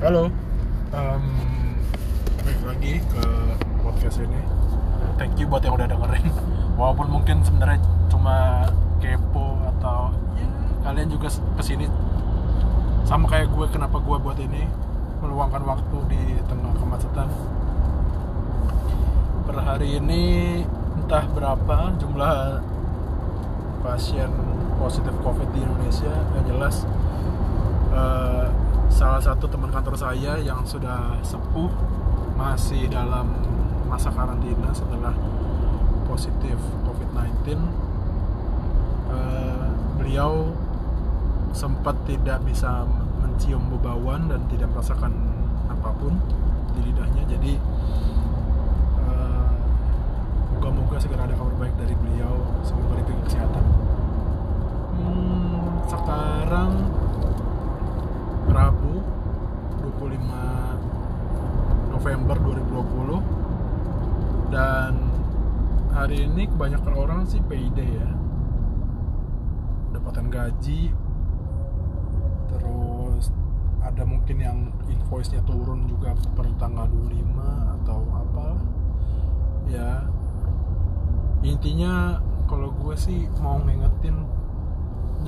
Halo, um, balik lagi ke podcast ini. Thank you buat yang udah dengerin. Walaupun mungkin sebenarnya cuma kepo atau ya kalian juga ke sini sama kayak gue kenapa gue buat ini meluangkan waktu di tengah kemacetan. Per hari ini entah berapa jumlah pasien positif COVID di Indonesia yang jelas eh, salah satu teman kantor saya yang sudah sepuh masih dalam masa karantina setelah positif COVID-19 Eh, beliau sempat tidak bisa mencium bebauan dan tidak merasakan apa pun di lidahnya. Jadi eh, moga-moga segera ada kabar baik dari beliau semoga diberi kesehatan. Hmm, sekarang 25 November 2020 dan hari ini kebanyakan orang sih payday ya. Dapatan gaji. Terus ada mungkin yang invoice-nya turun juga per tanggal 25 atau apa ya. Intinya kalau gue sih mau ngingetin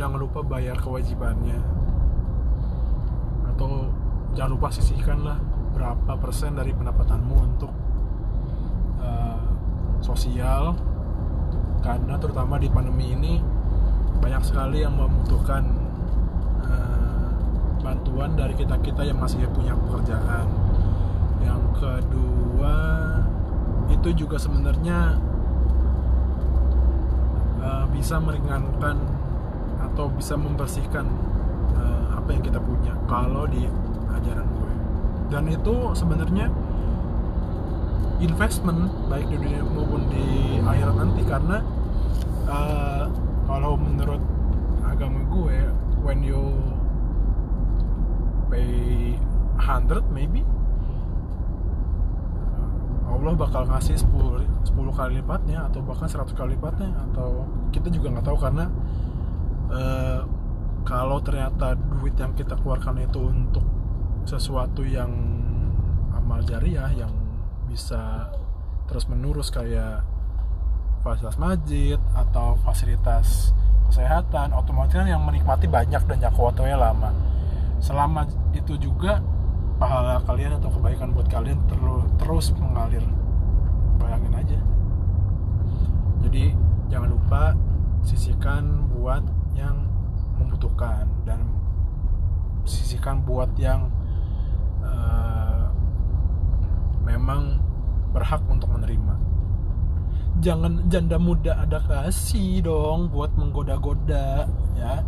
jangan lupa bayar kewajibannya. Atau jangan lupa sisihkan lah berapa persen dari pendapatanmu untuk uh, sosial. Karena terutama di pandemi ini banyak sekali yang membutuhkan uh, bantuan dari kita kita yang masih punya pekerjaan. Yang kedua itu juga sebenarnya uh, bisa meringankan atau bisa membersihkan uh, apa yang kita punya. Kalau di ajaran gue. Dan itu sebenarnya investment baik di dunia maupun di akhirat nanti karena uh, kalau menurut agama gue when you pay 100 maybe Allah bakal ngasih 10, 10 kali lipatnya atau bahkan 100 kali lipatnya atau kita juga nggak tahu karena uh, kalau ternyata duit yang kita keluarkan itu untuk sesuatu yang amal jariah yang bisa terus menerus kayak fasilitas masjid atau fasilitas kesehatan otomatis kan yang menikmati banyak dan jangka waktunya lama. Selama itu juga pahala kalian atau kebaikan buat kalian terus terus mengalir. Bayangin aja. Jadi jangan lupa sisihkan buat yang membutuhkan dan sisihkan buat yang uh, memang berhak untuk menerima. Jangan janda muda ada kasih dong buat menggoda-goda ya.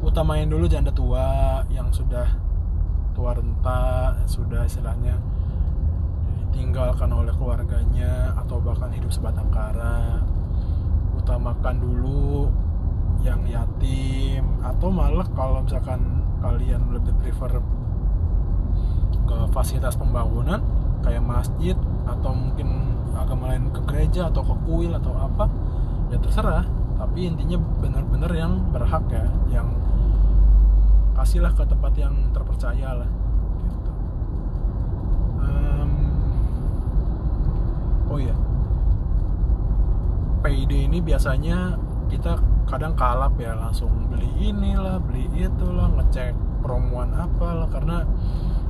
Utamain dulu janda tua yang sudah tua renta sudah istilahnya ditinggalkan oleh keluarganya atau bahkan hidup sebatang kara. Utamakan dulu yang yatim atau malah kalau misalkan kalian lebih prefer ke fasilitas pembangunan kayak masjid atau mungkin agama lain ke gereja atau ke kuil atau apa ya terserah tapi intinya benar-benar yang berhak ya yang kasihlah ke tempat yang terpercaya lah gitu. um, oh iya payday ini biasanya kita kadang kalap ya langsung beli inilah beli itulah ngecek promoan apa lah karena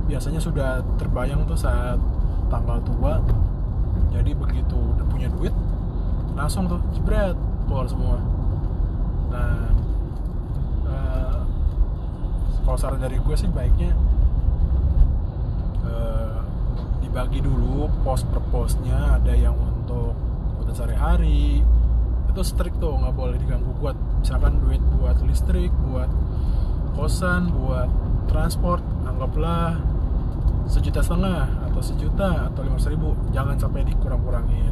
biasanya sudah terbayang tuh saat tanggal tua jadi begitu udah punya duit langsung tuh jebret keluar semua. Nah uh, kalau saran dari gue sih baiknya uh, dibagi dulu pos per posnya ada yang untuk kebutuhan sehari-hari itu strict tuh nggak boleh diganggu buat misalkan duit buat listrik buat kosan buat transport anggaplah sejuta setengah atau sejuta atau lima ribu jangan sampai dikurang-kurangin.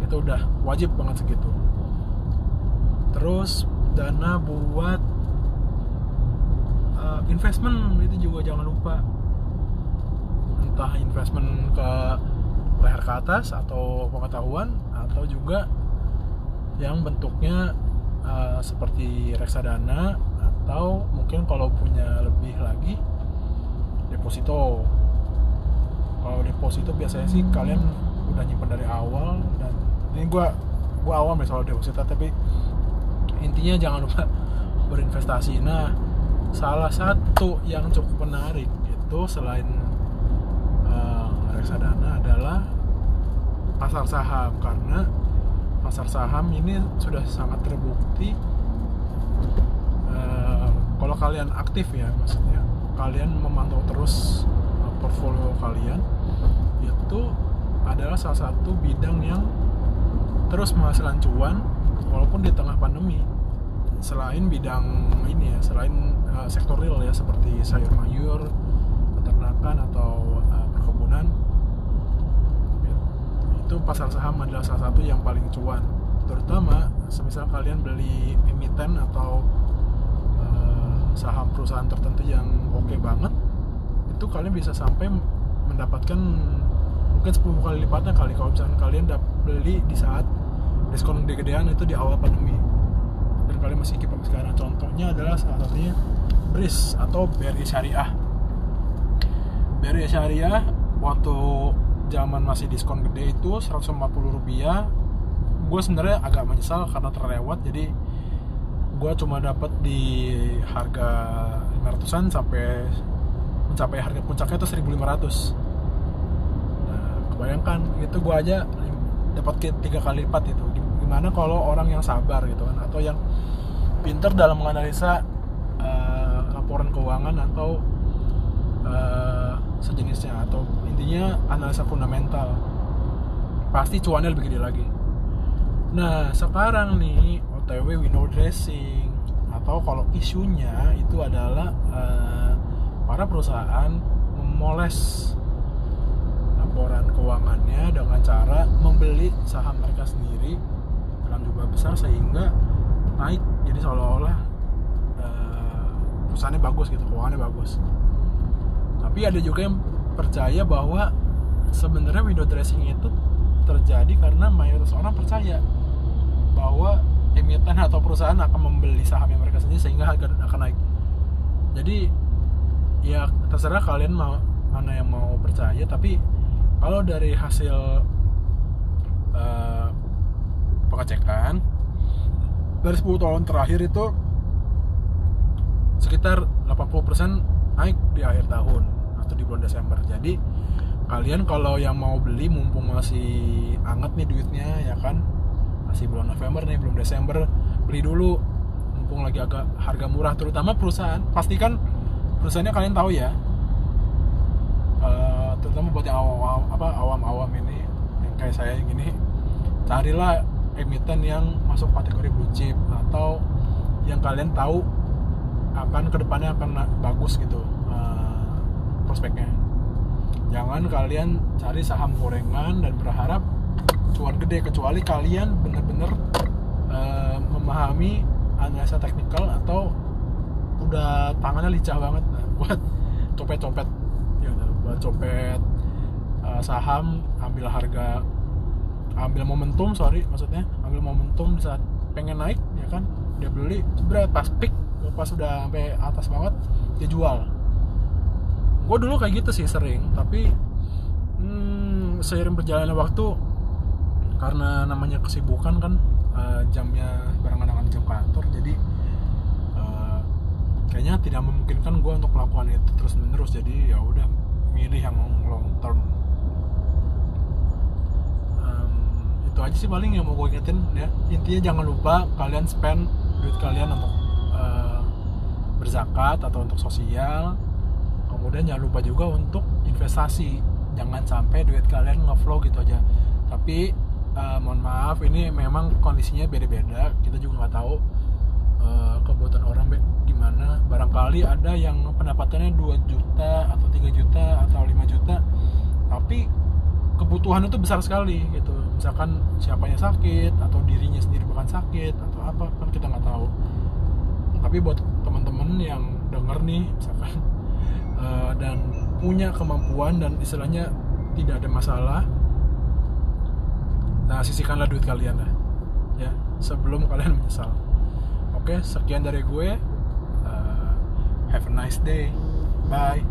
Itu udah wajib banget segitu. Terus dana buat uh, investment itu juga jangan lupa. Entah investment ke leher ke atas atau pengetahuan atau juga yang bentuknya uh, seperti reksadana atau mungkin kalau punya lebih lagi deposito kalau deposito biasanya sih kalian udah nyimpen dari awal dan ini gua gua awam ya soal deposito tapi intinya jangan lupa berinvestasi. Nah salah satu yang cukup menarik itu selain uh, reksadana adalah pasar saham karena pasar saham ini sudah sangat terbukti uh, kalau kalian aktif ya maksudnya kalian memantau terus uh, portfolio kalian itu adalah salah satu bidang yang terus menghasilkan cuan walaupun di tengah pandemi. Selain bidang ini ya selain uh, sektor real ya seperti sayur mayur peternakan atau uh, perkebunan itu pasar saham adalah salah satu yang paling cuan. Terutama semisal kalian beli emiten atau saham perusahaan tertentu yang oke okay banget itu kalian bisa sampai mendapatkan mungkin 10 kali lipatnya kali. Kalau misalnya kalian beli di saat diskon gede-gedean itu di awal pandemi. Dan kalian masih keep sekarang. Contohnya adalah salah satunya BRIS atau BRI Syariah. BRI Syariah waktu zaman masih diskon gede itu 150 rupiah. Gue sebenarnya agak menyesal karena terlewat. Jadi gue cuma dapat di harga 500an sampai mencapai harga puncaknya itu 1500 kebayangkan itu gue aja dapat tiga kali lipat itu gimana kalau orang yang sabar gitu kan atau yang pinter dalam menganalisa uh, laporan keuangan atau uh, sejenisnya. Atau intinya analisa fundamental. Pasti cuannya lebih gede lagi. Nah sekarang nih OTW window dressing atau kalau isunya itu adalah uh, para perusahaan memoles laporan keuangannya dengan cara membeli saham mereka sendiri dalam jumlah besar sehingga naik. Jadi seolah-olah uh, perusahaannya bagus gitu keuangannya bagus. Tapi ada juga yang percaya bahwa sebenarnya window dressing itu terjadi karena mayoritas orang percaya bahwa emiten atau perusahaan akan membeli saham yang mereka sendiri sehingga harga akan naik. Jadi ya terserah kalian mau mana yang mau percaya tapi kalau dari hasil uh, pengecekan dari 10 tahun terakhir itu sekitar 80% naik di akhir tahun atau di bulan Desember. Jadi kalian kalau yang mau beli mumpung masih anget nih duitnya ya kan? Masih bulan November nih belum Desember beli dulu. Mumpung lagi agak harga murah terutama perusahaan. Pastikan perusahaannya kalian tahu ya terutama buat yang awam, apa awam-awam ini yang kayak saya gini carilah emiten yang masuk kategori blue chip atau yang kalian tahu akan ke depannya akan bagus gitu uh, prospeknya. Jangan kalian cari saham gorengan dan berharap cuan gede kecuali kalian bener-bener uh, memahami analisa teknikal atau udah tangannya lincah banget buat copet-copet. Ya copet uh, saham ambil harga ambil momentum sorry maksudnya ambil momentum saat pengen naik ya kan dia beli berat pas peak pas sudah sampai atas banget dia jual. Gue dulu kayak gitu sih sering tapi hmm, seiring berjalannya waktu karena namanya kesibukan kan uh, jamnya barengan dengan jam kantor jadi uh, kayaknya tidak memungkinkan gue untuk melakukan itu terus menerus jadi ya udah milih yang long term. Um, itu aja sih paling yang mau gue ingetin ya. Intinya jangan lupa kalian spend duit kalian untuk uh, berzakat atau untuk sosial. Kemudian jangan lupa juga untuk investasi. Jangan sampai duit kalian ngeflow gitu aja. Tapi uh, mohon maaf ini memang kondisinya beda-beda. Kita juga nggak tahu uh, kebutuhan orang gimana barangkali ada yang pendapatannya 2 juta atau 3 juta atau 5 juta tapi kebutuhan itu besar sekali gitu. Misalkan siapanya sakit atau dirinya sendiri bahkan sakit atau apa kan kita nggak tahu. Tapi buat teman-teman yang denger nih misalkan uh, dan punya kemampuan dan istilahnya tidak ada masalah nah sisihkanlah duit kalian lah ya sebelum kalian menyesal. Oke sekian dari gue have a nice day. Bye